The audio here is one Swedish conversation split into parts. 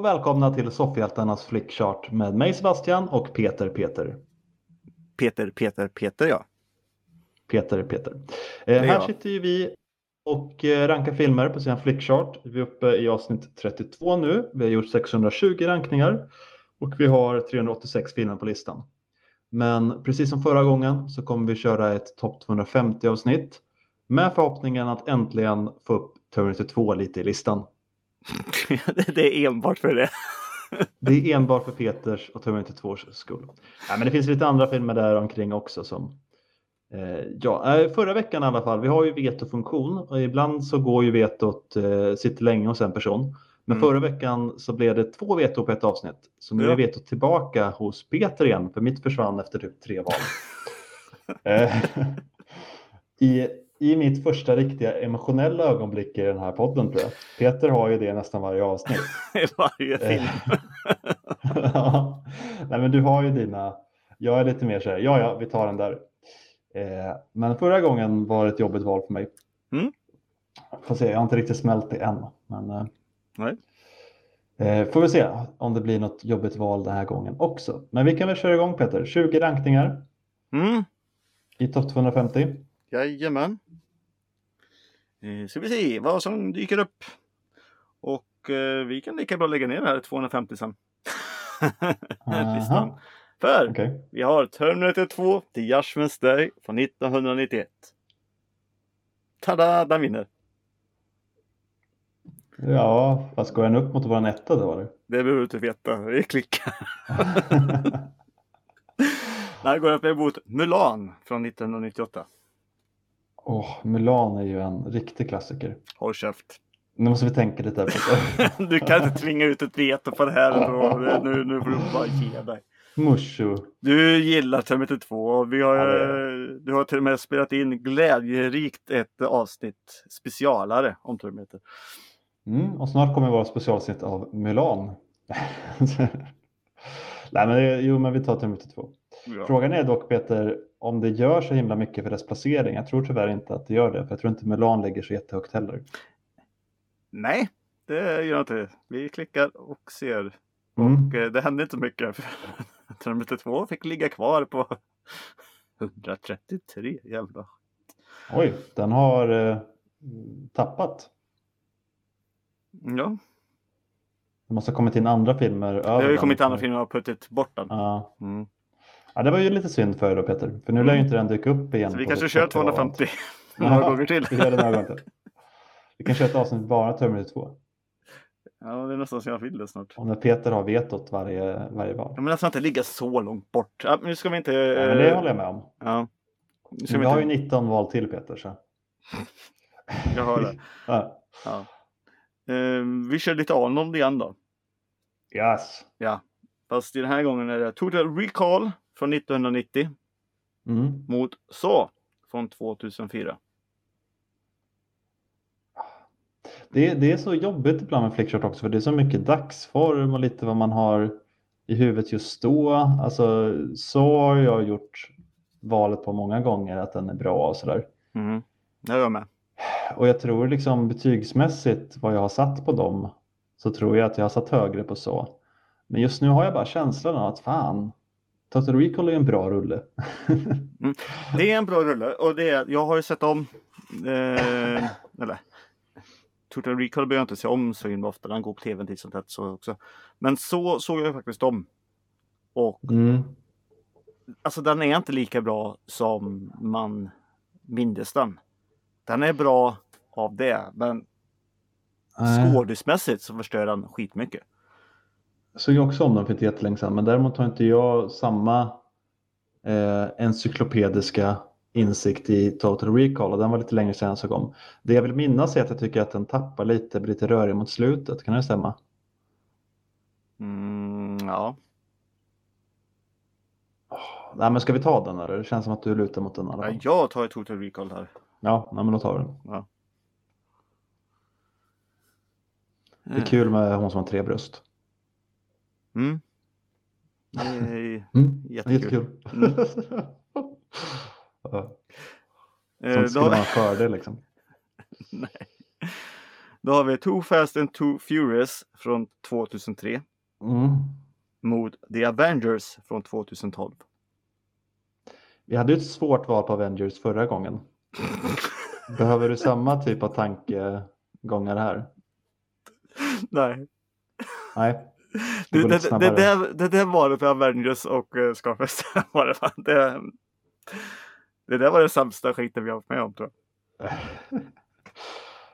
Och välkomna till Soffhjältarnas flickchart med mig Sebastian och Peter Peter. Peter, Peter, Peter ja. Peter Peter. Eh, här sitter ju vi och eh, rankar filmer på sin flickchart. Vi är uppe i avsnitt 32 nu. Vi har gjort 620 rankningar och vi har 386 filmer på listan. Men precis som förra gången så kommer vi köra ett topp 250 avsnitt med förhoppningen att äntligen få upp Terminator 2 lite i listan. det är enbart för det. Det är enbart för Peters och Terminator 2 skull. Ja, men det finns lite andra filmer där omkring också som eh, Ja, eh, förra veckan i alla fall. Vi har ju vetofunktion och ibland så går ju vetot, eh, sitter länge hos en person. Men Mm. förra veckan så blev det två veto på ett avsnitt. Så nu Ja. är vetot tillbaka hos Peter igen, för mitt försvann efter typ tre val. Eh, I, I mitt första riktiga emotionella ögonblick i den här podden tror jag. Peter har ju det nästan varje avsnitt. I varje film. Ja. Nej men du har ju dina, jag är lite mer så här, ja ja vi tar den där. Eh, men förra gången var det ett jobbigt val för mig. Mm. Får se, jag har inte riktigt smält det än. Men, eh, Nej. eh, får vi se om det blir något jobbigt val den här gången också. Men vi kan väl köra igång Peter, 20 rankningar Mm. i topp 250. Jajamän. Eh, ska vi se vad som dyker upp. Och eh, vi kan lika bra lägga ner den här 250 sen. Listan. För Okej. vi har Terminator 2 till Judgment's Day från 1991. Tada, den vinner. Ja, fast går den upp mot våran etta då eller? Det behöver du inte veta. Vi klickar. Den går upp emot Mulan från 1998. Åh, Mulan är ju en riktig klassiker. Håll käft. Nu måste vi tänka lite. Du kan inte tvinga ut ett veto på det här Nu, nu får du bara ge dig. Mushu. Du gillar Terminator 2 och vi har, Ja, eh, du har till och med spelat in glädjerikt ett avsnitt specialare om Terminator. Mm, och snart kommer våra specialsnitt av Mulan. Nej, men, jo, men vi tar Terminator 2. Ja. Frågan är dock Peter, om det gör så himla mycket för dess placering. Jag tror tyvärr inte att det gör det, för jag tror inte Mulan ligger så jättehögt heller. Nej, det gör inte. Vi klickar och ser. Mm. Och eh, det hände inte mycket. för Terminator 2 fick ligga kvar på 133. Jävlar. Oj, den har eh, tappat. Ja, Det måste ha kommit in andra filmer det har ju kommit andra filmer och puttit bort den. Ja. Mm. Ja, det var ju lite synd för er då Peter, för nu lär ju inte den dyka upp igen. Så vi kanske kör 40 och 250 Ja, några gånger till. Vi gör till. Vi kan köra ett avsnitt bara Terminator 2. Ja, det är nästan så jag vill det snart. Och när Peter har vetot varje, varje val. Ja, men alltså inte ligga så långt bort. Ja, nu ska vi inte... Ja, men det håller jag med om. Ja. Nu ska vi vi har ju inte... 19 val till Peter. Så. Jag har det. Ja. Ja. Eh, vi kör lite Arnold igen då. Yes. Ja. Fast den här gången är det Total Recall från 1990 Mm. mot Saw från 2004. Det, det är så jobbigt ibland med flickchart också för det är så mycket dagsform och lite vad man har i huvudet just då. Alltså så har jag gjort valet på många gånger att den är bra och sådär. Mm. Är jag med. Och jag tror liksom betygsmässigt vad jag har satt på dem så tror jag att jag har satt högre på så. Men just nu har jag bara känslan av att fan, Total Recall är en bra rulle. Det är en bra rulle och det är, jag har ju sett om, eh, eller Total Recall behöver jag inte se om så himla ofta, den går på tv titt som tätt så också. Men så såg jag faktiskt om. Och Mm. alltså den är inte lika bra som man mindes den. Den är bra av det, men skådismässigt så förstör den skitmycket. Jag såg ju också om den för inte jättelänge sedan, men däremot har inte jag samma eh, encyklopediska insikt i Total Recall och den var lite längre sedan jag såg om. Det jag vill minnas är att jag tycker att den tappar lite, blir lite rörig mot slutet, kan det stämma? Mm, ja. Nej men ska vi ta den eller? Det känns som att du lutar mot den alla ja, jag tar Total Recall här. Ja, nej, men då tar vi den. Ja. Det är kul med hon som har tre bröst. Mm. Det är Mm, jättekul. Mm. ja, Eh, då- skulle vara en fördel liksom. Nej. Då har vi Too Fast and Too Furious från 2003 Mm. mot The Avengers från 2012. Vi hade ett svårt val på Avengers förra gången. Behöver du samma typ av tankegångar här? Nej, Nej. Det det, det, det, där, det där var det för Avengers och uh, Scarface. var det, fan. det, det där var det sämsta skiten vi har varit med om tror jag.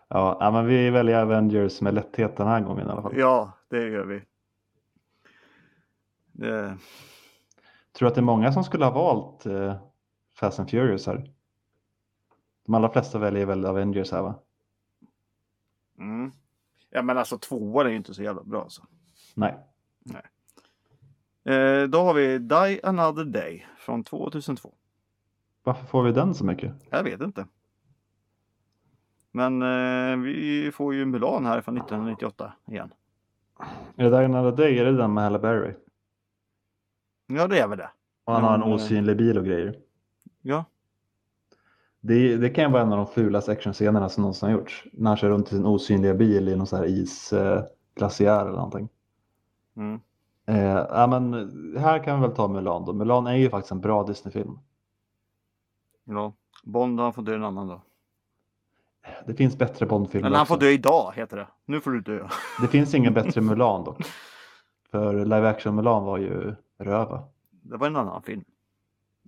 Ja, men vi väljer Avengers med lätthet den här gången i alla fall. Ja, det gör vi. Det, Tror du att det är många som skulle ha valt eh, Fast and Furious här? De allra flesta väljer väl Avengers här va? mm. Ja men alltså tvåan är ju inte så jävla bra alltså. Nej. Eh, då har vi Die Another Day från 2002. Varför får vi den så mycket? Jag vet inte. Men eh, vi får ju Mulan här från 1998 igen. Är det där Another Day? Är det den med Halle Berry? Ja det är väl det. Och han har en eh, osynlig bil och grejer. Ja. Det, det kan ju vara en av de fulaste actionscenerna som någonsin har gjorts. När han kör runt i sin osynliga bil i någon sån här isglaciär eller någonting. Mm. Eh, ja, men här kan vi väl ta Mulan då. Mulan är ju faktiskt en bra Disney-film. ja. Bond han får dö en annan dag. Det finns bättre Bond-filmer Eller han också. får dö idag heter det. Nu får du dö. Det finns ingen bättre Mulan dock. För live action Mulan var ju röva. Det var en annan film.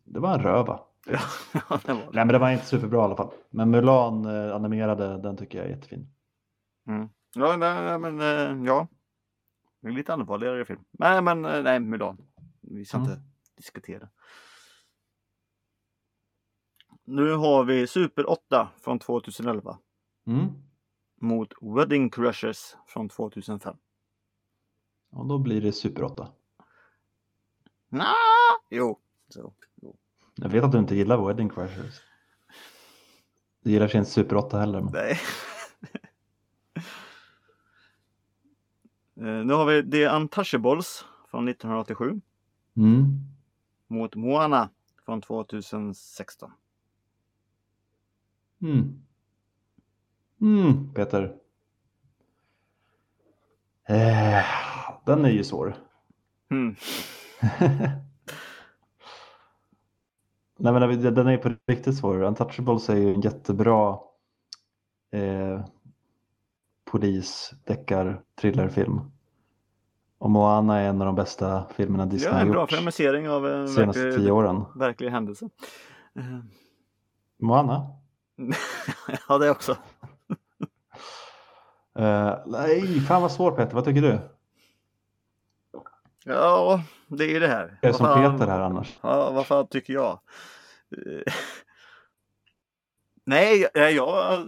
Det var en röva. Ja, det var det. Nej men det var inte superbra i alla fall. Men Mulan eh, animerade, den tycker jag är jättefin. Mm. Ja, nej, men eh, ja. Är lite allvarligare film. Nej, men eh, nej, Mulan. Vi ska Mm. inte diskutera. Nu har vi Super 8 från 2011 Mm. mot Wedding Crushers från 2005. Och då blir det Super 8. Nå, jo. Så. Jag vet att du inte gillar Wedding Crashers. Du gillar inte Super 8 heller. Men... Nej. Eh, nu har vi The Untouchables från 1987 Mm. mot Moana från 2016. Mm. Mm, Peter. Eh, den är ju svår. Mm. Nej men den är på riktigt svår. Untouchables är ju en jättebra eh, polis, deckar, thrillerfilm. Och Moana är en av de bästa filmerna Disney Ja, har en bra gjort filmatisering av en de senaste verklig, tio åren. verklig händelse. Eh, Moana? ja, det också. Eh, nej, fan vad svårt Peter, vad tycker du? Ja, det är ju det här. Jag är som fan- Peter här annars. Ja, vad fan tycker jag? Eh, Nej, jag, jag...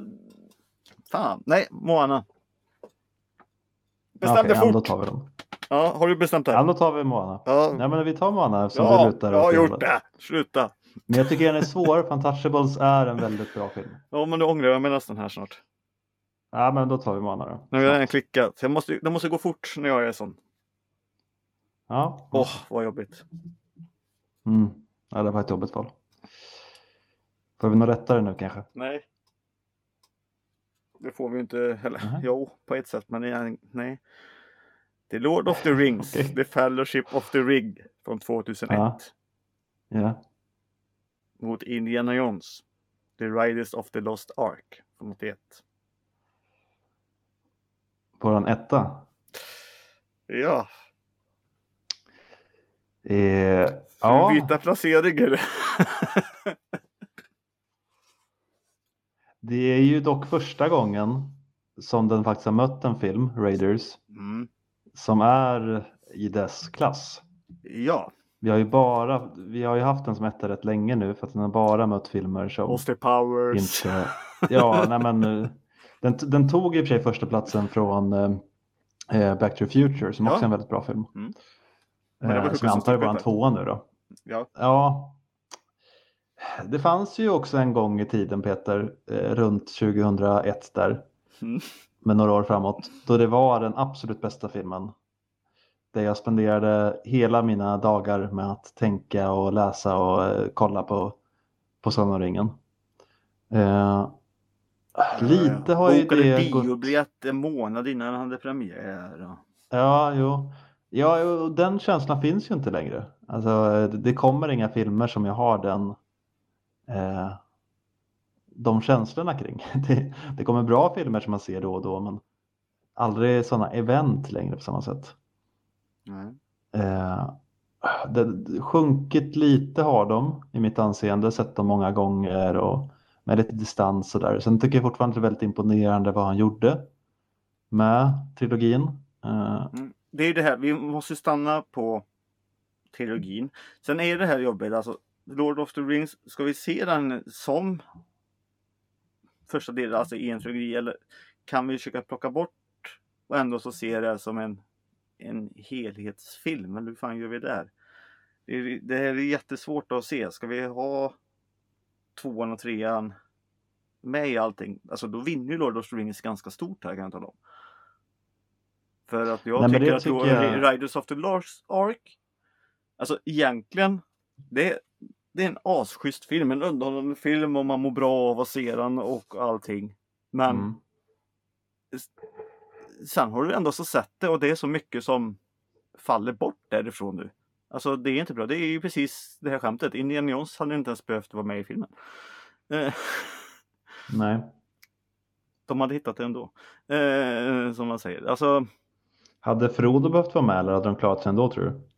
Fan, nej, Moana. Bestäm dig ja, då fort. tar vi dem. Ja, har du bestämt dig? Ja, då tar vi Moana. Ja, Nej men vi tar Moana eftersom ja, du lutar jag har gjort det. Sluta. Men jag tycker den är svår, för Untouchables är en väldigt bra film. Ja, men nu ångrar jag mig nästan här snart. Ja men då tar vi Moana då. Nu har jag redan klickat. Jag måste, det måste gå fort när jag är sån. Ja. Åh, vad jobbigt. Mm. ja, det var ett jobbigt val. Får vi något rättare nu kanske? Nej. Det får vi inte heller. Nej. Jo, på ett sätt, men nej. nej. The Lord of the Rings, Okej. The Fellowship of the Ring från 2001 Ja. Ja. mot Indiana Jones, The Riders of the Lost Ark från 81. På den etta. Ja, Eh, ska ja. byta placeringar? Det är ju dock första gången som den faktiskt har mött en film, Raiders, Mm. som är i dess klass. Ja, Vi har ju bara, vi har ju haft den som etta rätt länge nu för att den har bara mött filmer som Austin Powers. inte... Ja, nej men eh, den, den tog i och för sig första platsen från eh, eh, Back to the Future som Ja. också är en väldigt bra film. Mm. Men det var Eh, som jag antar är bara en tvåa nu då. Ja. Ja. Det fanns ju också en gång i tiden Peter, eh, runt 2001 där, Mm. med några år framåt, då det var den absolut bästa filmen. Där jag spenderade hela mina dagar med att tänka och läsa och eh, kolla på, på Sagan om ringen. Eh, Lite har ju Bokade det gått... biobiljett en månad innan han hade premiär. Ja, jo. Ja, den känslan finns ju inte längre. Alltså, det kommer inga filmer som jag har den eh, de känslorna kring. Det, det kommer bra filmer som man ser då och då, men aldrig sådana event längre på samma sätt. Nej. Eh, det, sjunkit lite har de i mitt anseende, sett dem många gånger och med lite distans och där. Sen tycker jag fortfarande det är väldigt imponerande vad han gjorde med trilogin. Eh, Mm. Det är ju det här, vi måste stanna på trilogin. Sen är det här jobbigt, alltså Lord of the Rings, ska vi se den som första delen, alltså i en trilogi, eller kan vi försöka plocka bort och ändå så se det som en, en helhetsfilm? Eller hur fan gör vi där? Det, är, det här är jättesvårt att se. Ska vi ha tvåan och trean med i allting? Alltså då vinner ju Lord of the Rings ganska stort här kan jag tala om. För att jag Nej, tycker att tycker jag- Riders of the Lost Ark Alltså egentligen det, det är en asschysst film, en underhållande film och man mår bra av att se den och allting. Men mm. sen har du ändå så sett det och det är så mycket som faller bort därifrån nu. Alltså det är inte bra. Det är ju precis det här skämtet. Indiana Jones hade inte ens behövt vara med i filmen. Eh, Nej. De hade hittat det ändå. Eh, som man säger. Alltså, Hade Frodo behövt vara med eller hade de klarat sig ändå tror du?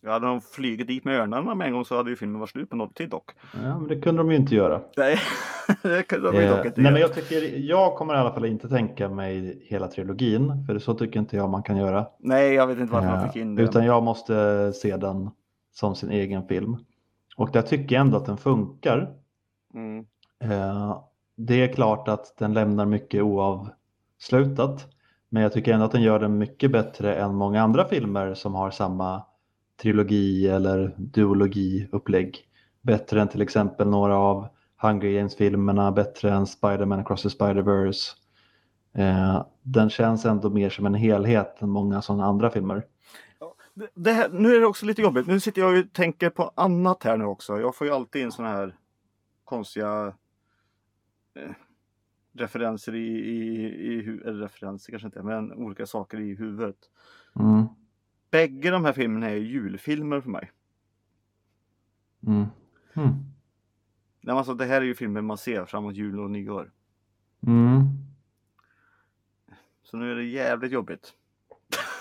Ja, hade de flugit dit med örnarna med en gång så hade ju filmen varit slut på något tid dock. Ja, men det kunde de ju inte göra. Nej, det kunde de Eh, dock inte nej, men göra. jag, tycker, jag kommer i alla fall inte tänka mig hela trilogin, för så tycker inte jag man kan göra. Nej, jag vet inte varför man Eh, fick in det. Utan jag måste se den som sin egen film. Och där tycker jag ändå att den funkar. Mm. Eh, Det är klart att den lämnar mycket oavslutat. Men jag tycker ändå att den gör den mycket bättre än många andra filmer som har samma trilogi eller duologi-upplägg. Bättre än till exempel några av Hunger Games-filmerna, bättre än Spider-Man Across the Spider-Verse. Eh, Den känns ändå mer som en helhet än många sådana andra filmer. Här, nu är det också lite jobbigt. Nu sitter jag och tänker på annat här nu också. Jag får ju alltid in såna här konstiga eh, referenser i, i, i eller referenser kanske inte, men olika saker i huvudet. Mm. Bägge de här filmerna är julfilmer för mig. Mm. Mm. Nej, alltså, det här är ju filmer man ser framåt jul och nyår. Mm. Så nu är det jävligt jobbigt.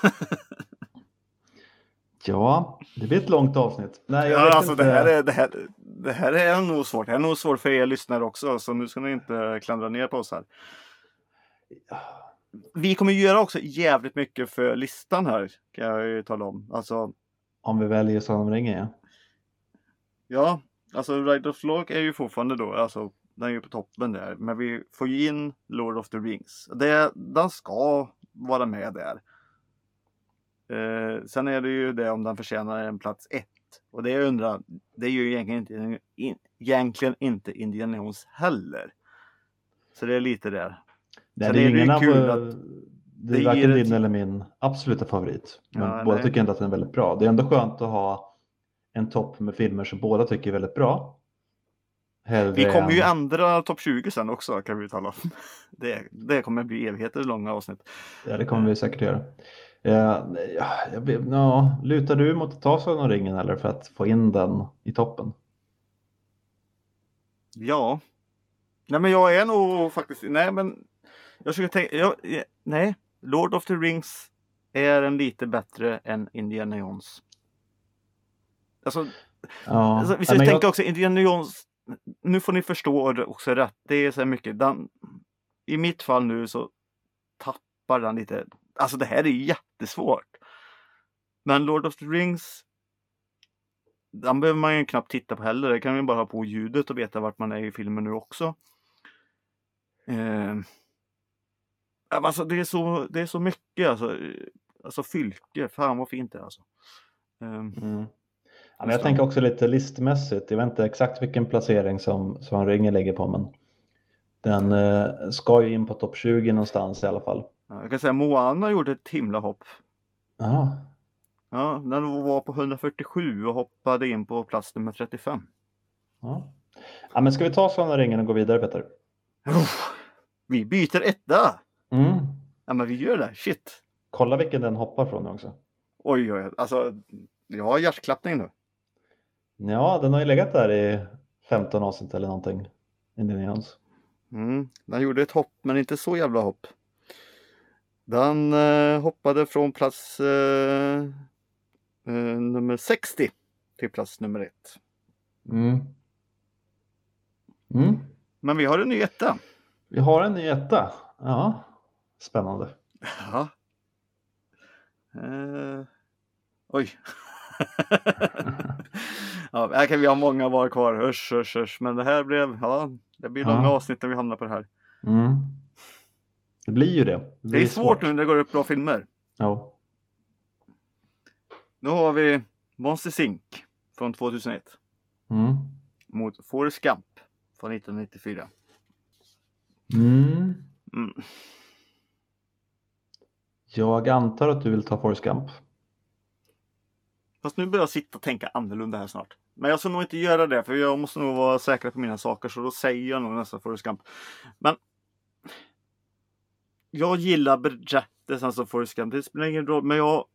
Ja, det blir ett långt avsnitt. Nej, jag Ja, vet alltså, inte. det, här är, det, här, det här är nog svårt. Det här är nog svårt för er lyssnare också, så nu ska ni inte klandra ner på oss här. Vi kommer göra också jävligt mycket för listan här, kan jag ju tala om. Alltså, Om vi väljer Sagan om ringen, ja. ja, alltså Ride of Log är ju fortfarande då, alltså den är ju på toppen där. Men vi får ju in Lord of the Rings. Det, den ska vara med där. Eh, sen är det ju det om den förtjänar en plats ett. Och det jag undrar, det är ju egentligen inte, in, egentligen inte Indiana Jones heller. Så det är lite där. Nej, det är ju ingen av, kul att det är varken din eller min absoluta favorit. Men Ja, båda nej. tycker ändå att den är väldigt bra. Det är ändå skönt att ha en topp med filmer som båda tycker är väldigt bra. Hellre Vi kommer ju än- ändra topp 20 sen också kan vi tala om. Det, det kommer bli evigheter långa avsnitt. Ja, det kommer vi säkert göra. Eh, ja, jag, vet- ja, lutar du mot att ta Sagan om ringen eller för att få in den i toppen? Ja. Nej men jag är nog faktiskt, nej men jag skulle tänka, jag, jag- nej. Lord of the Rings är en lite bättre än Indiana Jones. Alltså, Ja, alltså vi ska tänka jag, också Indiana Jones, nu får ni förstå det också rätt. Det är så här mycket, den, i mitt fall nu så tappar den lite, alltså det här är jättesvårt. Men Lord of the Rings den behöver man ju knappt titta på heller. Det kan man ju bara ha på ljudet och veta vart man är i filmen nu också. Eh, alltså, det, är så, det är så mycket alltså. eh, Alltså fylke, fan vad fint det är alltså. Eh, mm. ja, men jag tänker också lite listmässigt. Jag vet inte exakt vilken placering som Sagan om ringen ligger på men den eh, ska ju in på topp 20 någonstans i alla fall. ja, jag kan säga Moana gjorde ett himla hopp. Ja, Ja, den var på 147 och hoppade in på plats nummer 35. ja. ja men ska vi ta om ringen och gå vidare Peter? Vi byter etta! Ja men vi gör det, shit! Kolla vilken den hoppar från också. Oj oj, alltså jag har hjärtklappning nu. Ja, den har ju legat där i 15 avsnitt eller någonting. Indiana Jones. Mm. Den gjorde ett hopp, men inte så jävla hopp. Den eh, hoppade från plats eh, eh, nummer 60 till plats nummer 1. Mm. Mm. Men vi har en ny etta. Vi har en ny etta. Ja, spännande. Ja. Eh, oj. ja, här kan vi ha många var kvar. Usch, usch, usch. Men det här blev, ja, det blir Ja. långa avsnitt när vi hamnar på det här. Mm. Det blir ju det. Det, Det är svårt nu när det går upp bra filmer. Ja. Nu har vi Monsters Inc. från 2001 Mm. mot Forrest Gump från 1994. Mm. Mm. Jag antar att du vill ta Forrest Gump. Fast nu börjar jag sitta och tänka annorlunda här snart. Men jag ska nog inte göra det för jag måste nog vara säker på mina saker så då säger jag nog nästan Forrest Gump. Men jag gillar berättelsen som Forrest Gump. Det spelar ingen roll men jag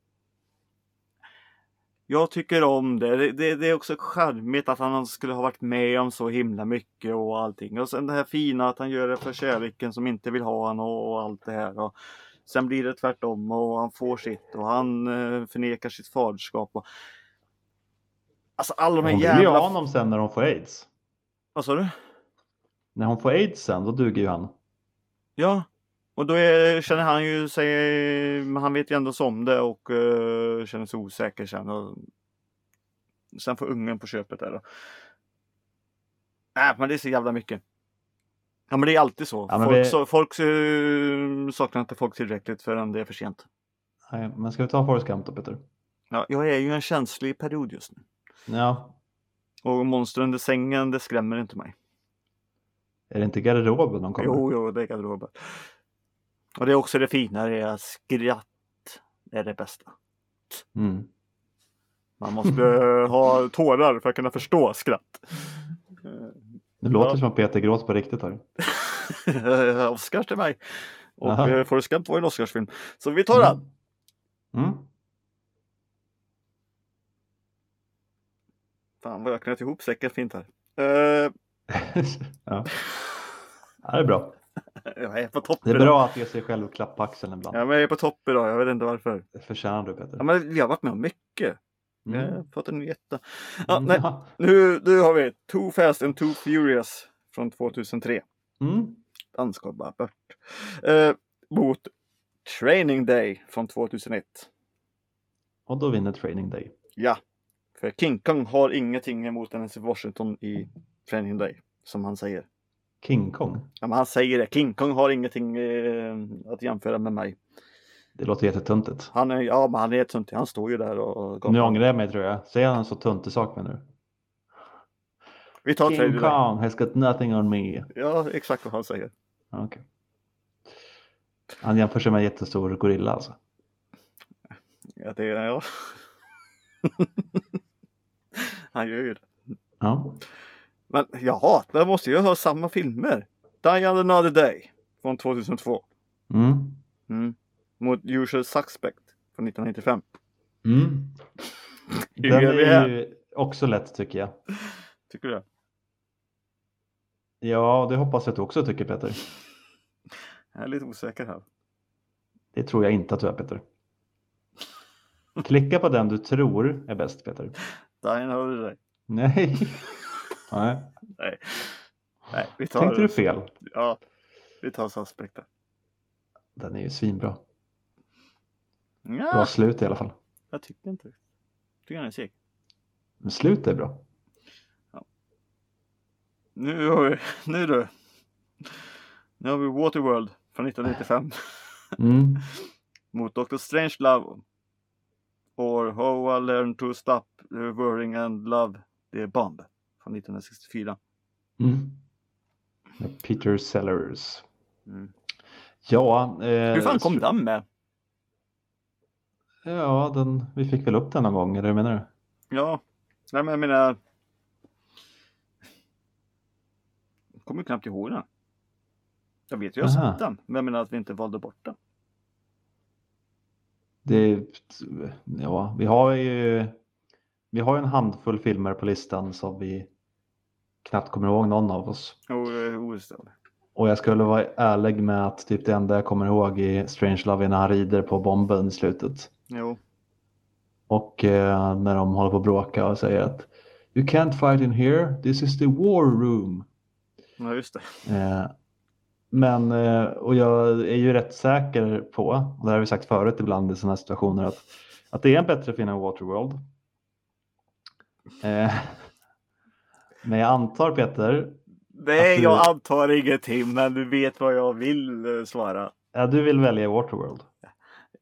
jag tycker om det. Det, det. det är också charmigt att han skulle ha varit med om så himla mycket och allting. Och sen det här fina att han gör det för kärleken som inte vill ha honom och, och allt det här. Och sen blir det tvärtom och han får sitt och han eh, förnekar sitt faderskap. Och... Alltså alla de här Hon vill ju ha jävla... honom sen när hon får aids. Vad sa du? När hon får aids sen, då duger ju han. Ja, och då är, känner han ju sig, han vet ju ändå om det och uh, känner sig osäker sen. Och, sen får ungen på köpet där då. Nej, men det är så jävla mycket. Ja, men det är alltid så. Ja, folk vi- så, folk eh, saknar inte folk tillräckligt förrän det är för sent. Nej, men ska vi ta Forrest Gump då Peter? Ja, jag är ju en känslig period just nu. Ja, Och monster under sängen, det skrämmer inte mig. är det inte garderoben de kommer? Jo, jo, det är garderoben. Och det är också det fina, det är att skratt är det bästa. Mm. Man måste ha tårar för att kunna förstå skratt. Det låter Ja. som att Peter gråter på riktigt här. Oscars till mig. Och Aha. Forrest Gump var en Oscarsfilm. Så vi tar den. Mm. Fan vad jag knöt ihop säcken fint här. Eh, ja. ja, det är bra. jag är på topp Det är idag. bra att ge sig själv klapp på axeln ibland. Ja, men jag är på topp idag. Jag vet inte varför. Det förtjänar du Peter. Ja, men vi har varit med om mycket. Jag Mm. har fått en ny etta. Ja, Mm. nej, nu, nu har vi Too Fast and Too Furious från 2003. Mm. Den ska bara bort. Eh, mot Training Day från 2001. Och då vinner Training Day. Ja, för King Kong har ingenting emot Dennis Washington i Training Day, som han säger. King Kong. Ja, men han säger det. King Kong har ingenting eh, att jämföra med mig. Det låter jättetuntigt. Han är, ja, men han är tunt. Han står ju där och... Nu ångrar jag mig tror jag. Säger han en så tuntig sak med nu? Vi tar King. Kong has got nothing on me. Ja, exakt vad han säger. Okej. Han jämför sig med en jättestor gorilla alltså. Ja, det är ja. han gör ju det. Ja. Men jaha, där måste jag ha samma filmer. Die Another Day från 2002. Mm. Mm. Mot Usual Suspect från 1995. Mm. Den är ju också lätt tycker jag. Tycker du det? Ja, det hoppas jag att du också tycker Peter. Jag är lite osäker här. Det tror jag inte att du är Peter. Klicka på den du tror är bäst Peter. Die Another Day. Nej. Nej. Nej, vi tar... Tänkte du fel? Ja, vi tar Suspect. Den är ju svinbra. Bra Ja, slut i alla fall. jag tycker inte det. Tycker han är seg. Men slut är bra. Nu har vi, nu du. Nu har vi Waterworld från 1995 Mm. mot Dr. Strangelove. Or How I Learned to Stop Worrying and Love the Bomb från 1964. Mm. Peter Sellers. Mm. Ja. Eh, Hur fan kom den med? Ja, den, vi fick väl upp den någon gång, eller hur menar du? Ja, nej men jag menar. Jag kommer knappt ihåg den. Jag vet ju, jag har sett den. Men jag menar att vi inte valde bort den. Det, ja, vi har ju vi har ju en handfull filmer på listan som vi knappt kommer ihåg någon av oss. Det. Och jag skulle vara ärlig med att typ det enda jag kommer ihåg är Strange Love är när han rider på bomben i slutet. Jo. Och eh, när de håller på att bråka och säger att You can't fight in here, this is the war room. Ja, just det. Eh, men, eh, och jag är ju rätt säker på, och det har vi sagt förut ibland i sådana här situationer, att, att det är en bättre film än Waterworld. Eh, men jag antar Peter, Nej, du- jag antar ingenting, men du vet vad jag vill eh, svara. ja, du vill välja Waterworld.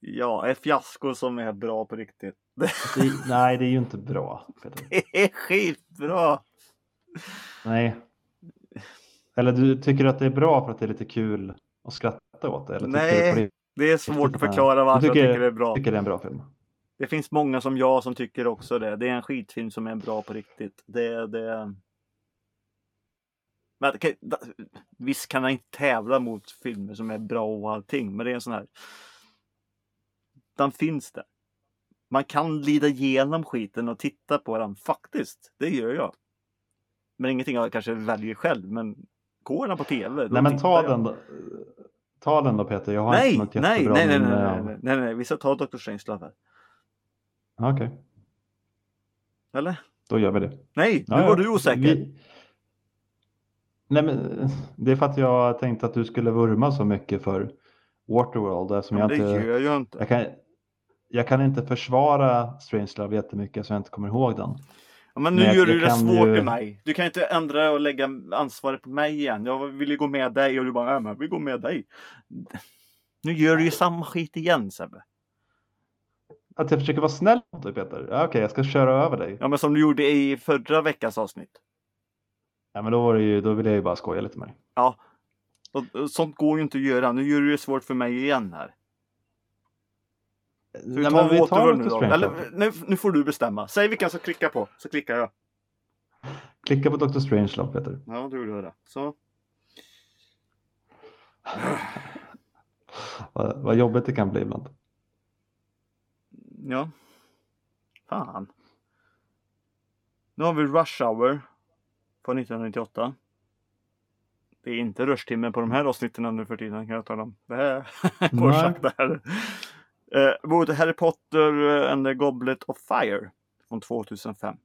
Ja, ett fiasko som är bra på riktigt. Det, nej, det är ju inte bra. Peter. Det är skitbra! Nej. Eller du tycker att det är bra för att det är lite kul att skratta åt det? Eller tycker Nej. riktigt Det är svårt att förklara varför jag tycker- tycker det är bra. tycker det är en bra film? Det finns många som jag som tycker också det. Det är en skitfilm som är bra på riktigt. Det, det... Men, da- visst kan jag inte tävla mot filmer som är bra och allting, men det är en sån här. Den finns där. Man kan lida igenom skiten och titta på den faktiskt. Det gör jag. Men ingenting jag kanske väljer själv, men går den på tv? Nej men ta jag. den då. Ta den då Peter, jag har Nej, inte något nej, jättebra nej, nej, nej, nej, av- nej, nej, nej, vi ska ta Dr. Strangelove här. Okej, Eller? då gör vi det. Nej, nu Ja, var du osäker. Vi... Nej men det är för att jag tänkte att du skulle vurma så mycket för Waterworld Ja, jag det inte... gör jag inte. Jag kan, jag kan inte försvara Strangelove jättemycket så jag inte kommer ihåg den. Ja, men nu Men jag- gör du jag det svårt ju- mig. Du kan inte ändra och lägga ansvaret på mig igen. Jag vill ju gå med dig och du bara, ja men vi går med dig. Nu gör du ju samma skit igen Sebbe. Att jag försöker vara snäll mot dig Peter? Ja, Okej, jag ska köra över dig. Ja men som du gjorde i förra veckans avsnitt. Ja, men då, var det ju, då vill jag ju bara skoja lite med dig. Ja. Sånt går ju inte att göra. Nu gör du det svårt för mig igen här. Ska vi Nej, vi tar nu då? Eller, nu, nu får du bestämma. Säg vilken jag ska klicka på, så klickar jag. Klicka på Dr. Strangelove Peter. Ja, du gjorde det. Så. Vad, vad jobbigt det kan bli ibland. Ja. Fan. Nu har vi Rush Hour från 1998. Det är inte rushtimmen på de här avsnitten nu för tiden kan jag tala om. Det här går sakta här. Eh, mot Harry Potter eh, and the Goblet of Fire från 2005.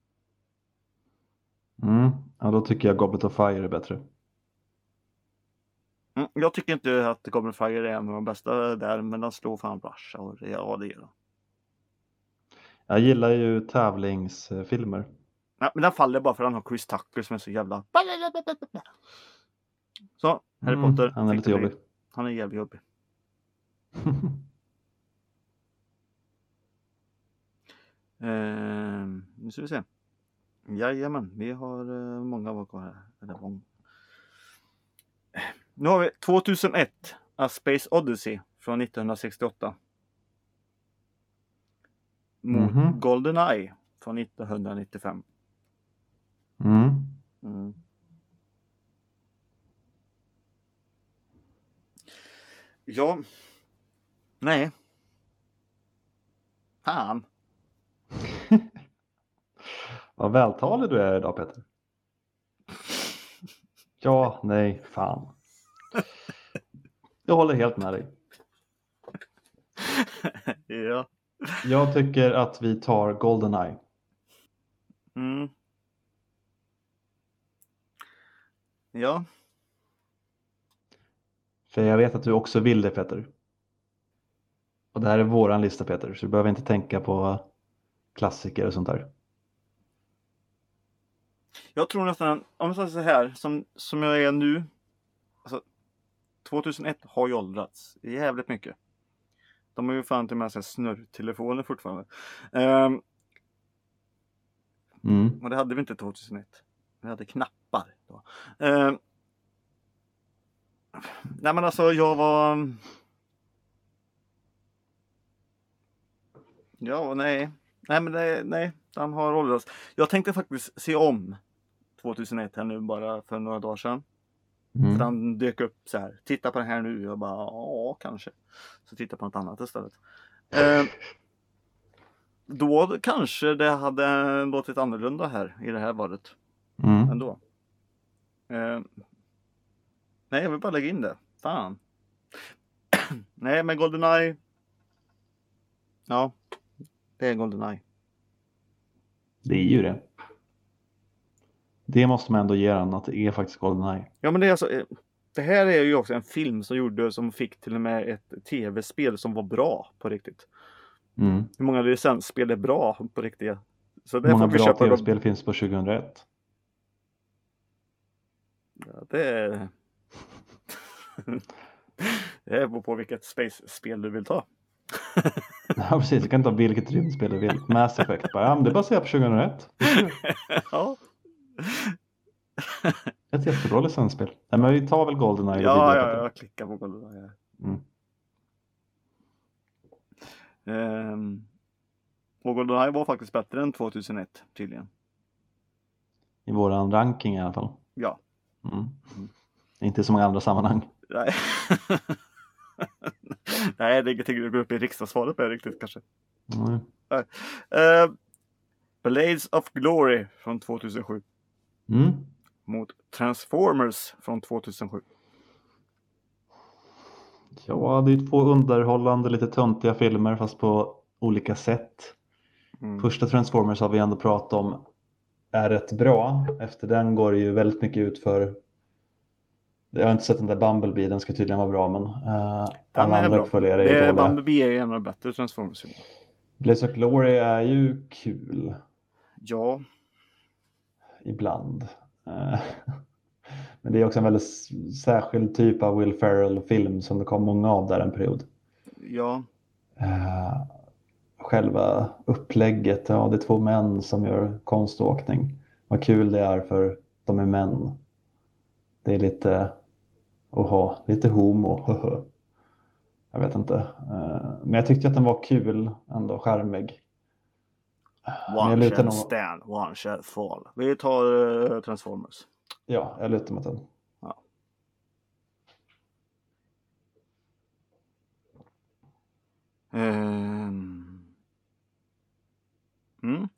Mm. Ja, då tycker jag Goblet of Fire är bättre. Mm, jag tycker inte att Goblet of Fire är en av de bästa där, men den slår fan Rush Hour. Ja, det gör den. Jag gillar ju tävlingsfilmer. Nej, men den faller bara för att den har Chris Tucker som är så jävla... Så, Harry Mm, Potter. Han är lite jobbig. Han är jävligt jobbig. Ehm, nu ska vi se. Jajamän, vi har eh, många var kvar här. Många. Nu har vi 2001, A Space Odyssey från 1968. Mot Mhm. Goldeneye från 1995. Mm. Mm. Ja. Nej. Fan. Vad vältalig du är idag Peter. Ja, nej, fan. Jag håller helt med dig. ja. Jag tycker att vi tar Goldeneye. Mm. Ja. För jag vet att du också vill det Peter. Och det här är våran lista Peter, så du behöver inte tänka på klassiker och sånt där. Jag tror nästan, om jag säger så här, som, som jag är nu. Alltså, 2001 har ju åldrats jävligt mycket. De har ju fan till med sig snurrtelefoner fortfarande. Ehm, Mm. och det hade vi inte 2001. Vi hade knappar. Då. Ehm, nej men alltså jag var... Ja, nej. Nej men det, nej, den har åldrats. Jag tänkte faktiskt se om 2001 här nu bara för några dagar sedan. För han dök upp så här, titta på den här nu. Jag bara, ja kanske. Så titta på något annat istället. Eh, då kanske det hade låtit annorlunda här i det här valet Mm. ändå. Eh, nej, jag vill bara lägga in det. Fan. nej, men Goldeneye. Ja, det är Goldeneye. Det är ju det. Det måste man ändå ge den, att det är faktiskt Goldeneye. Ja, men det är alltså. eh, Det här är ju också en film som gjorde som fick till och med ett tv-spel som var bra på riktigt. Mm. Hur många licensspel är bra på riktigt? Så det Hur många bra tv-spel finns på 2001? Ja, det är... det beror på vilket space-spel du vill ta. Ja, precis. Du kan ta vilket rymdspel du vill. Mass Effect. Bara, ja, men det baserar på 2001. ja, Ett jättebra licensspel. Nej, men vi tar väl Goldeneye. ja, ja, det. jag klickar på Goldeneye. Mm. Ehm, och Goldeneye var faktiskt bättre än 2001 tydligen. I våran ranking i alla fall. Ja. Mm. Inte i så många andra sammanhang. Nej. Nej, det är ingenting du går upp i riksdagsvalet med riktigt kanske. Mm. Uh, Blades of Glory från 2007 Mm. mot Transformers från 2007. Ja, det är två underhållande, lite töntiga filmer fast på olika sätt. Mm. Första Transformers har vi ändå pratat om är rätt bra. Efter den går det ju väldigt mycket ut för jag har inte sett den där Bumblebee, den ska tydligen vara bra men uh, alla är andra uppföljare Det är är dåliga. Bumblebee är en av de bättre Transformers-filmerna. Blaze of Glory är ju kul Ja, ibland. Eh, men det är också en väldigt särskild typ av Will Ferrell-film som det kom många av där en period. ja, Eh, själva upplägget, ja det är två män som gör konståkning. Vad kul det är för de är män. Det är lite, oha, lite homo. Jag vet inte. Eh, men jag tyckte att den var kul, ändå jag One shall nog, stand, one shall fall. Vi tar eh, Transformers. ja, jag lutar mot den. Ehm. Mm.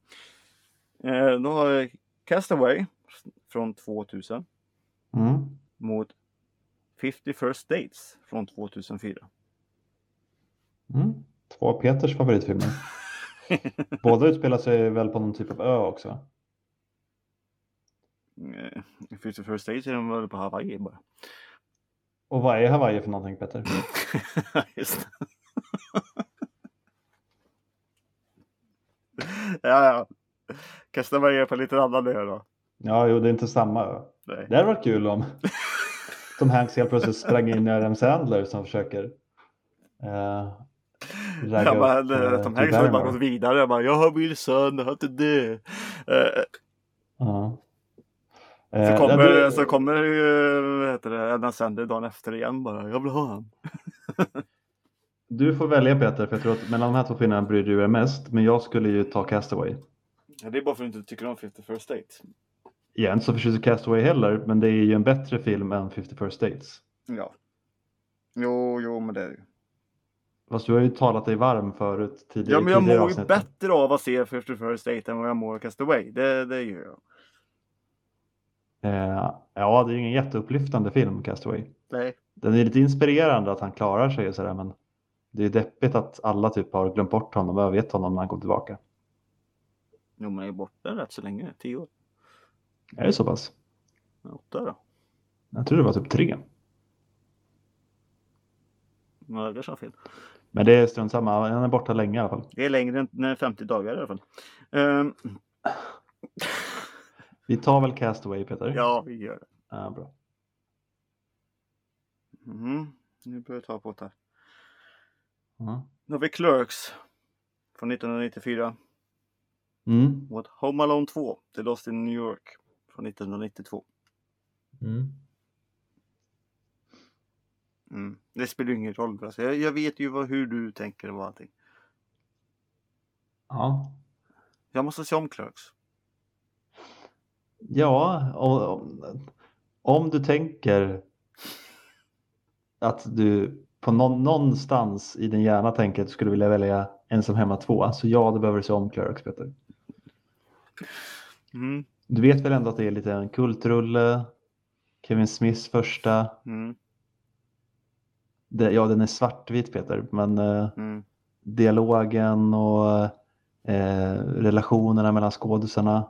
Eh, då har vi Castaway från 2000 Mm. mot 50 First Dates från 2004. Mm. Två av Peters favoritfilmer. Båda utspelar sig väl på någon typ av ö också. 50 First Dates är de väl på Hawaii bara. Och vad är Hawaii för någonting Peter? Just ja, ja. Castaway är på lite annan ö då. Ja, jo, det är inte samma ö. Nej. Det hade varit kul om Tom Hanks helt plötsligt sprang in i Adam Sandler som försöker eh, ragga Ja, men, upp eh, eh, de Drew här har bara gått vidare. Jag bara, jag har min son, jag har inte det. Eh, Ja. Så kommer, ja, du- så kommer ju, vad heter det, Adam Sandler dagen efter igen bara. Jag vill ha han. Du får välja Peter, för jag tror att mellan de här två filmerna bryr du dig mest. Men jag skulle ju ta Castaway. Ja, det är bara för att du inte tycker om 50 First Date. Jag är inte så förtjust i Castaway heller, men det är ju en bättre film än 50 First Dates. Ja. Jo, jo, men det är ju. Fast du har ju talat dig varm förut tidigare, Ja, men jag mår ju bättre av att se 50 First Date än vad jag mår av Castaway. Det, det gör jag. Eh, ja, det är ju ingen jätteupplyftande film, Castaway. Nej. Den är lite inspirerande att han klarar sig och sådär, men det är deppigt att alla typ har glömt bort honom och övergett honom när han kom tillbaka. Jo, men jag är borta rätt så länge. Tio år. Är det så pass? Åtta då. Jag tror det var typ tre. Men det så fel. Men det är strunt samma, han är borta länge i alla fall. Det är längre än än 50 dagar i alla fall. Ehm, Vi tar väl Castaway Peter? ja, vi gör det. Ja, bra. Mhm. Nu börjar jag ta på det här. Ja. Nu har vi Clerks från 1994 Mm. mot Home Alone 2, The Lost in New York från 1992. Mm. Mm. Det spelar ju ingen roll. Alltså, jag, jag vet ju vad, hur du tänker och allting. Ja. Jag måste se om Clerks. Ja, om, om du tänker att du på någon, någonstans i din hjärna tänker att du skulle vilja välja Ensam hemma 2. Så ja, du behöver se om Clerks, Peter. Mm. Du vet väl ändå att det är lite en kultrulle? Kevin Smiths första. Mm. Det, ja, den är svartvit Peter, men eh, Mm. dialogen och eh, relationerna mellan skådisarna.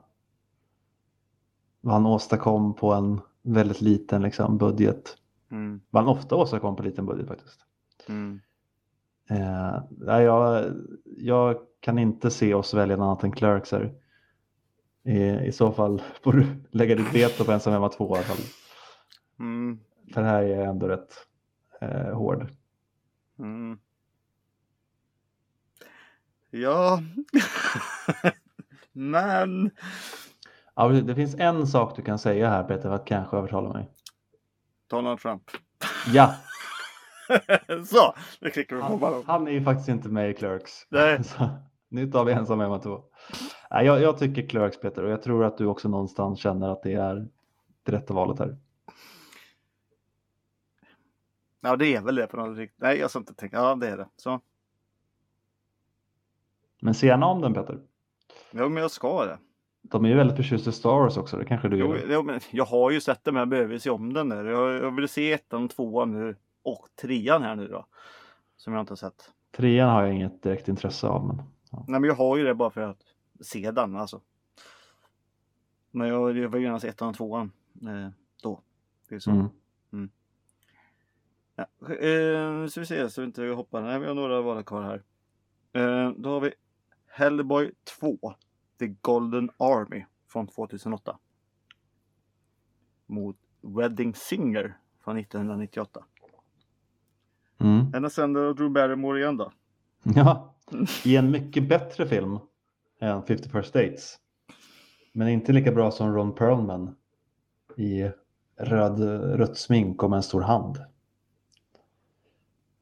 Vad han åstadkom på en väldigt liten liksom, budget. Mm. Vad han ofta åstadkom på liten budget faktiskt. Mm. Eh, jag, jag kan inte se oss välja något annat än Clerks här. I, så fall får du lägga ditt veto på ensam hemma 2 i alla fall. Mm. För här är jag ändå rätt eh, hård. Mm. Ja, men. Ja, det finns en sak du kan säga här Peter för att kanske övertala mig. Donald Trump. Ja. så, nu klickar vi på han. Han är ju faktiskt inte med i Clerks. Nej. Så, nu tar vi ensam hemma 2 jag, jag tycker Clerks Peter och jag tror att du också någonstans känner att det är det rätta valet här. Ja, det är väl det på något sätt. Nej, jag ska inte tänka. Ja, det är det. Så. Men se gärna om den Peter. Ja, men jag ska det. De är ju väldigt förtjusta i Star Wars också, det kanske du Jo, gör. jo, men jag har ju sett den men jag behöver se om den där. Jag, jag vill se ettan, tvåan nu och trean här nu då. Som jag inte har sett. Trean har jag inget direkt intresse av. Men... Nej men jag har ju det bara för att se den alltså. Men jag, jag gärna se ettan och tvåan. Eh, då. Det är så. Mm. Ja. Eh, ska vi se så vi inte hoppar. Nej vi har några val kvar här. Eh, då har vi Hellboy 2. The Golden Army från 2008. Mot Wedding Singer från 1998. Mm. Anna Sender och Drew Barrymore igen då. Ja, i en mycket bättre film än 50 First Dates. Men inte lika bra som Ron Perlman i röd, rött smink och med en stor hand.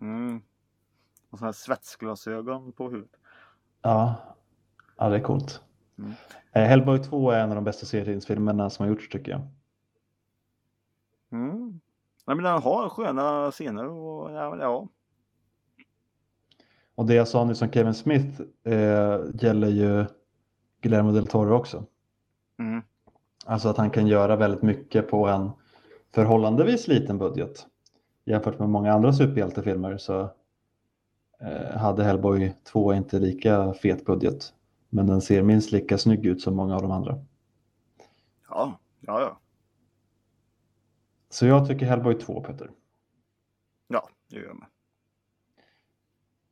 Mm. Och sådana här svetsglasögon på huvudet. Ja, ja det är coolt. Mm. Eh, Hellboy 2 är en av de bästa serietidningsfilmerna som har gjorts tycker jag. Mm. Nej, men den har sköna scener och ja, ja. Och det jag sa nyss om Kevin Smith eh, gäller ju Guillermo del Toro också. Mm. Alltså att han kan göra väldigt mycket på en förhållandevis liten budget. Jämfört med många andra superhjältefilmer så eh, hade Hellboy 2 inte lika fet budget. Men den ser minst lika snygg ut som många av de andra. Ja, ja, ja. Så jag tycker Hellboy 2 Peter. Ja, det gör jag med.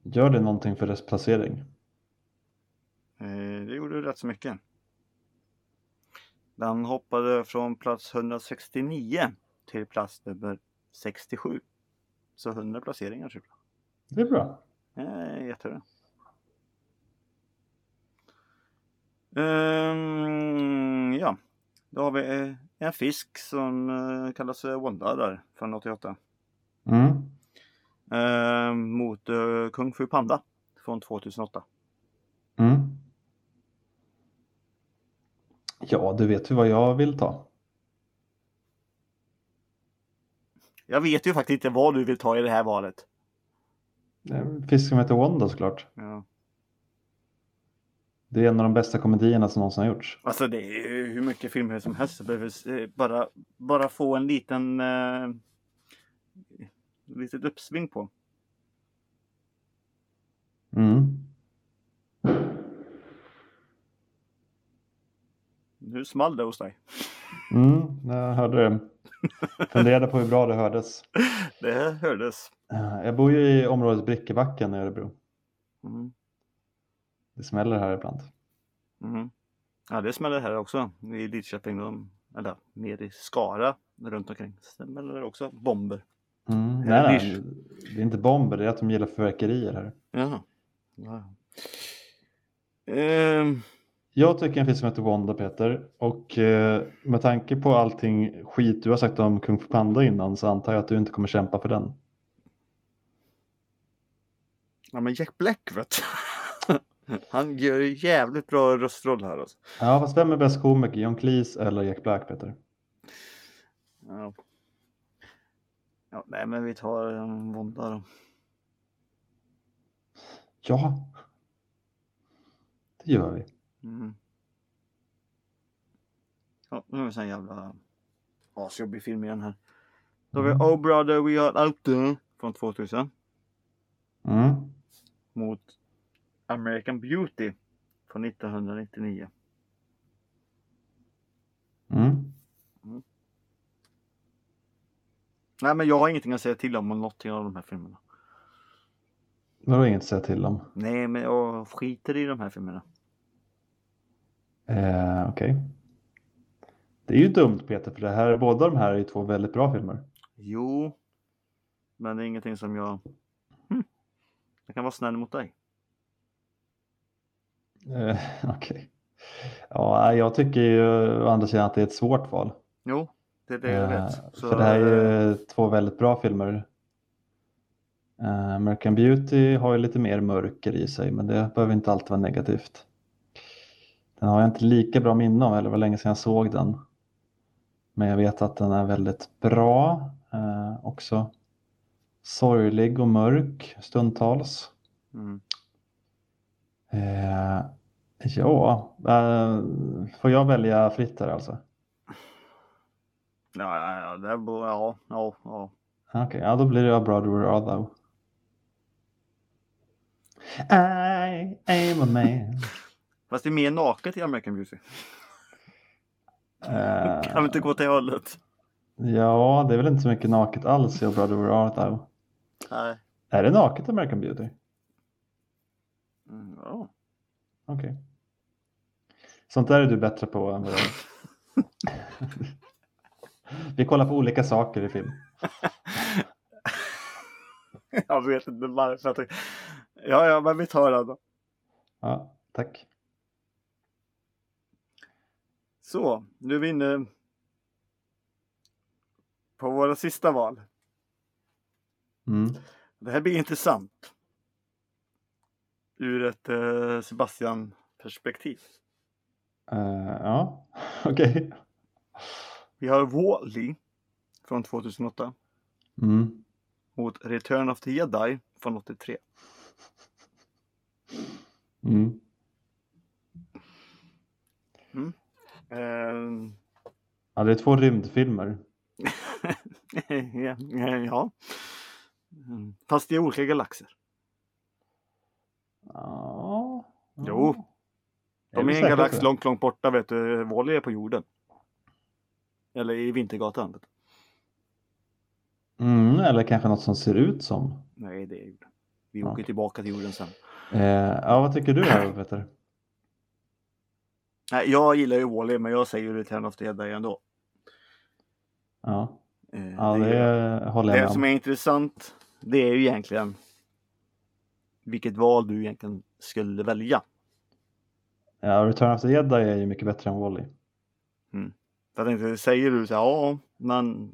Gör det någonting för dess placering? Eh, det gjorde rätt så mycket. Den hoppade från plats 169 till plats nummer 67. Så 100 placeringar typ. Det är bra. Eh, jättebra. Ehm, ja, då har vi eh, en fisk som kallas Wanda där från 88. Mm. Ehm, mot eh, Kung Fu Panda från 2008. Mm. Ja, du vet ju vad jag vill ta. Jag vet ju faktiskt inte vad du vill ta i det här valet. Eh, Fisk som heter Wanda såklart. Ja. Det är en av de bästa komedierna som någonsin har gjorts. Alltså det är ju hur mycket filmer som helst. Eh, bara, bara få en liten eh, litet uppsving på. Mm. Nu small det hos dig. Mm, jag hörde det. Funderade på hur bra det hördes. Det hördes. Jag bor ju i området Brickebacken i Örebro. Mm. Det smäller här ibland. Mm. Ja det smäller här också i Lidköping. Eller mer i Skara runt omkring. Smäller också bomber. Mm, Är nej, det nej, det är inte bomber, det är att de gillar fyrverkerier här. Jaha. Ja. Ehm, Jag tycker en film som heter Wanda Peter och eh, med tanke på allting skit du har sagt om Kung Fu Panda innan så antar jag att du inte kommer kämpa för den. ja men Jack Black vet du. Han gör ju jävligt bra röstroll här alltså. Ja, fast vem är bäst komiker? John Cleese eller Jack Black Peter? Ja. Ja, nej, men vi tar en vånda då. Ja. Det gör vi. Mm. Ja, nu har vi en sån jävla asjobbig film igen här. Då har vi Mm. Oh brother we are out there från 2000 Mm. mot American Beauty från 1999. Nej men jag har ingenting att säga till om någonting av de här filmerna. Vadå inget att säga till om? Nej men jag skiter i de här filmerna. Eh, Okej. Det är ju dumt Peter, för det här, båda de här är ju två väldigt bra filmer. Jo. Men det är ingenting som jag... Hm. Jag kan vara snäll mot dig. Eh, Okej. Ja, jag tycker ju å andra sidan att det är ett svårt val. Jo, det är det jag Eh, vet. Så, För det här är eh, ju två väldigt bra filmer. Eh, American Beauty har ju lite mer mörker i sig, men det behöver inte alltid vara negativt. Den har jag inte lika bra minne av, eller var länge sedan jag såg den. Men jag vet att den är väldigt bra. Eh, också sorglig och mörk stundtals. mm. Eh, ja, eh, får jag välja fritt här alltså? Ja, ja, ja, det är. Ja, ja, ja. Okej, ja då blir det A Brother Where Art Thou. I am a man. Fast det är mer naket i American Beauty. Eh, Kan vi inte gå till hållet? ja, det är väl inte så mycket naket alls i Brother Where Art Thou. Nej. Är det naket i American Beauty? Mm, ja. Okej. Sånt där är du bättre på än vad jag är. Vi kollar på olika saker i film. jag vet inte varför. Ja, ja, men vi tar den. Ja, tack. Så, nu är vi inne på våra sista val. Mm. Det här blir intressant. Ur ett eh, Sebastian-perspektiv. Eh, ja, okej. Vi har Wall-E från 2008 Mm. mot Return of the Jedi från 83. Mm. Eh, Ja, det är två rymdfilmer. ja, ja. Mm, Fast i olika galaxer. Ja. Jo. Är De är i en galax det? långt, långt borta vet du. Wall-E är på jorden. Eller i Vintergatan. Mm, eller kanske något som ser ut som. Nej, det är jorden. Vi Ja. åker tillbaka till jorden sen. Eh, ja, vad tycker du här Peter? Nej, jag gillar ju Wall-E men jag säger Return of the Jedi ändå. Ja, Eh, ja det det är- håller jag Det med som om. är intressant det är ju egentligen vilket val du egentligen skulle välja. Ja, Return of the Jedi är ju mycket bättre än Wall-E. För jag tänkte, säger du så här, ja, men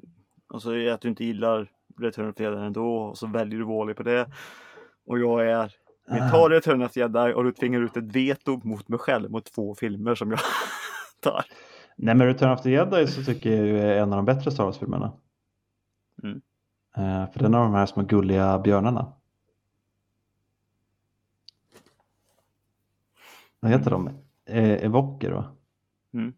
och så är det att du inte gillar Return of the Jedi ändå och så väljer du Wall-E på det. Och jag är, vi tar Return of the Jedi och du tvingar ut ett veto mot mig själv mot två filmer som jag tar. Nej, men Return of the Jedi så tycker jag är en av de bättre Star Wars-filmerna. Mm. Eh, för den har de här små gulliga björnarna. Vad heter de? Eh, Evoker va? Mm.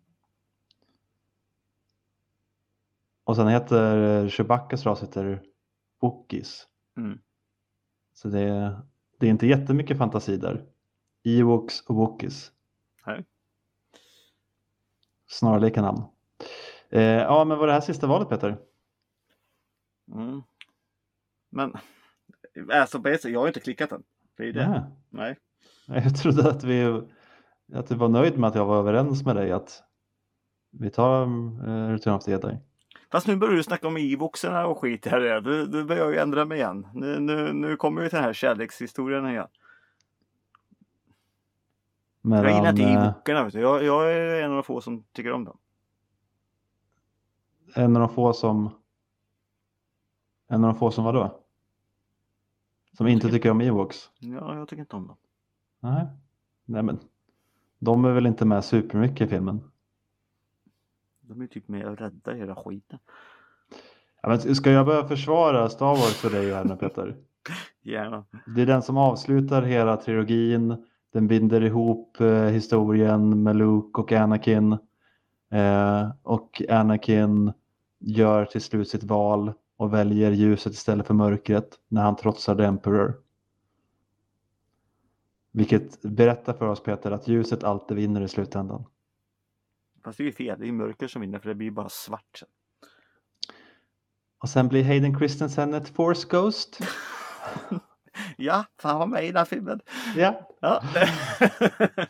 Och sen heter Chewbaccas ras heter Wookiees. Mm. Så det är, det är inte jättemycket fantasi där. Ewoks och Wookiees. Nej. Snarlika namn. Eh, ja, men var det här sista valet Peter? Mm. Men alltså jag har inte klickat än. Det är det. Nej. Nej. Jag trodde att, vi, att du var nöjd med att jag var överens med dig att vi tar eh, Return of the Jedi. Fast nu börjar du snacka om Evoxarna och skit här. Du, du börjar ju ändra mig igen. Nu, nu, nu kommer vi till den här kärlekshistorien igen. Mellan, Jag gillar inte Evokerna. Du. Jag, jag är en av de få som tycker om dem. en av de få som en av de få som var då? Som inte tycker- tycker om Ewoks? Ja, jag tycker inte om dem. Nej. Nej men de är väl inte med supermycket i filmen. De är typ mer rädda i hela skiten. Ja, men ska jag börja försvara Star Wars för dig här nu Peter? Gärna. Det är den som avslutar hela trilogin. Den binder ihop eh, historien med Luke och Anakin. Eh, och Anakin gör till slut sitt val och väljer ljuset istället för mörkret när han trotsar The Emperor. Vilket berättar för oss Peter att ljuset alltid vinner i slutändan. Fast det är ju fel, det är mörker som vinner för det blir bara svart sen. Och sen blir Hayden Christensen ett Force Ghost. Ja, för han var med i den här filmen. Ja, Ja.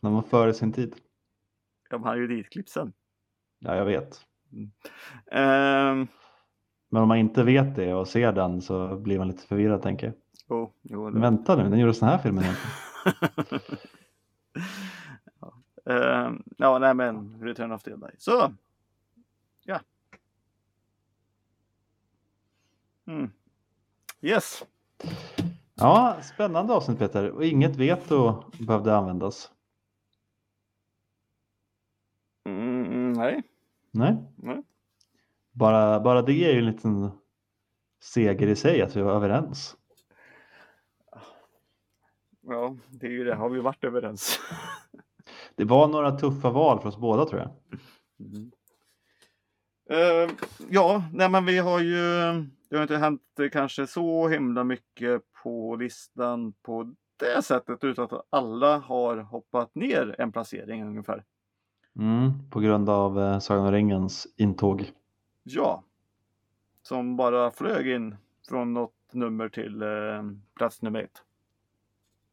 de var före sin tid. De hade ju ditklippt sen. Ja, jag vet. Ehm, Men om man inte vet det och ser den så blir man lite förvirrad tänker jag. jo, jo, det. vänta nu, den gjorde såna här filmer Ehm, ja, nej men Return of the Jedi. Så. Ja. Mm. Yes. Ja, spännande avsnitt Peter. Och inget veto behövde användas. Mm, nej. Nej, nej. bara, bara det är ju en liten seger i sig att vi var överens. Ja, det är ju det. Har vi varit överens? Det var några tuffa val för oss båda tror jag. Mm. Eh, ja, nej men vi har ju, det har inte hänt kanske så himla mycket på listan på det sättet utan att alla har hoppat ner en placering ungefär. Mm, på grund av eh, Sagan om ringens intåg. Ja, som bara flög in från något nummer till eh, plats nummer ett.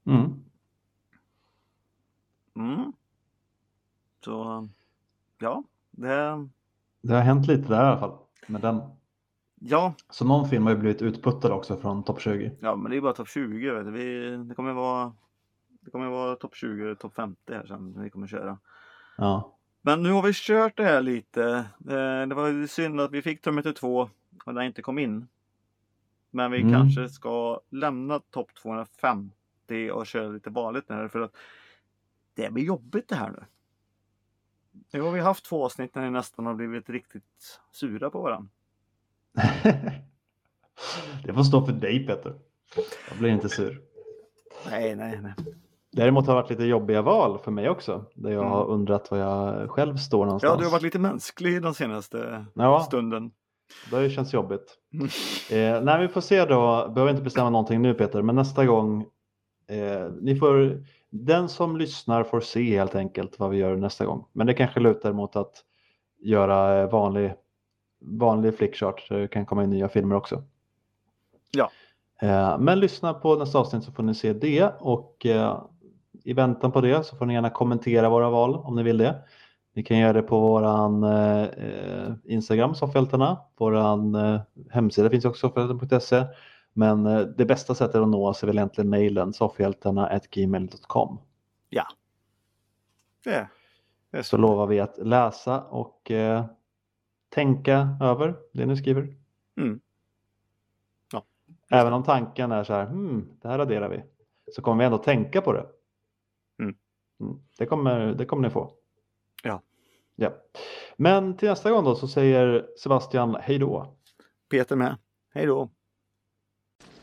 Mm. Mm. Så ja, det, Det har hänt lite där i alla fall. Med den. ja, Så någon film har ju blivit utputtad också från topp 20. ja, men det är bara topp 20. Vet du. Vi, det kommer vara, det kommer vara topp 20, topp 50 här sen vi kommer köra. Ja. Men nu har vi kört det här lite. Eh, Det var synd att vi fick Terminator 2 och den inte kom in. Men vi Mm. kanske ska lämna topp 250 och köra lite vanligt nu för att det blir jobbigt det här nu. Nu har vi haft två avsnitt när ni nästan har blivit riktigt sura på varandra. det får stå för dig Peter. Jag blir inte sur. Nej, nej, nej. Däremot har det varit lite jobbiga val för mig också. Där jag Mm. har undrat var jag själv står någonstans. Ja, du har varit lite mänsklig den senaste Ja, stunden. det har ju känts jobbigt. Mm. Eh, nej, vi får se då. Behöver inte bestämma någonting nu Peter, men nästa gång. Eh, ni får, den som lyssnar får se helt enkelt vad vi gör nästa gång. Men det kanske lutar mot att göra eh, vanlig, vanlig flickchart. Det kan komma in nya filmer också. Ja. Eh, men lyssna på nästa avsnitt så får ni se det och eh, i väntan på det så får ni gärna kommentera våra val om ni vill det. Ni kan göra det på våran eh, Instagram, Soffhjältarna. Våran eh, hemsida finns också, soffhjältarna.se. Men eh, det bästa sättet att nå oss är väl egentligen mejlen soffhjältarna.gmail.com. Det, det är Så så. lovar vi att läsa och eh, tänka över det ni skriver. Mm. Ja. Även om tanken är så här, hmm, det här raderar vi. Så kommer vi ändå tänka på det. Mm. Mm, det, kommer, det kommer ni få. Ja. ja. Men till nästa gång då så säger Sebastian hej då. Peter med. Hej då.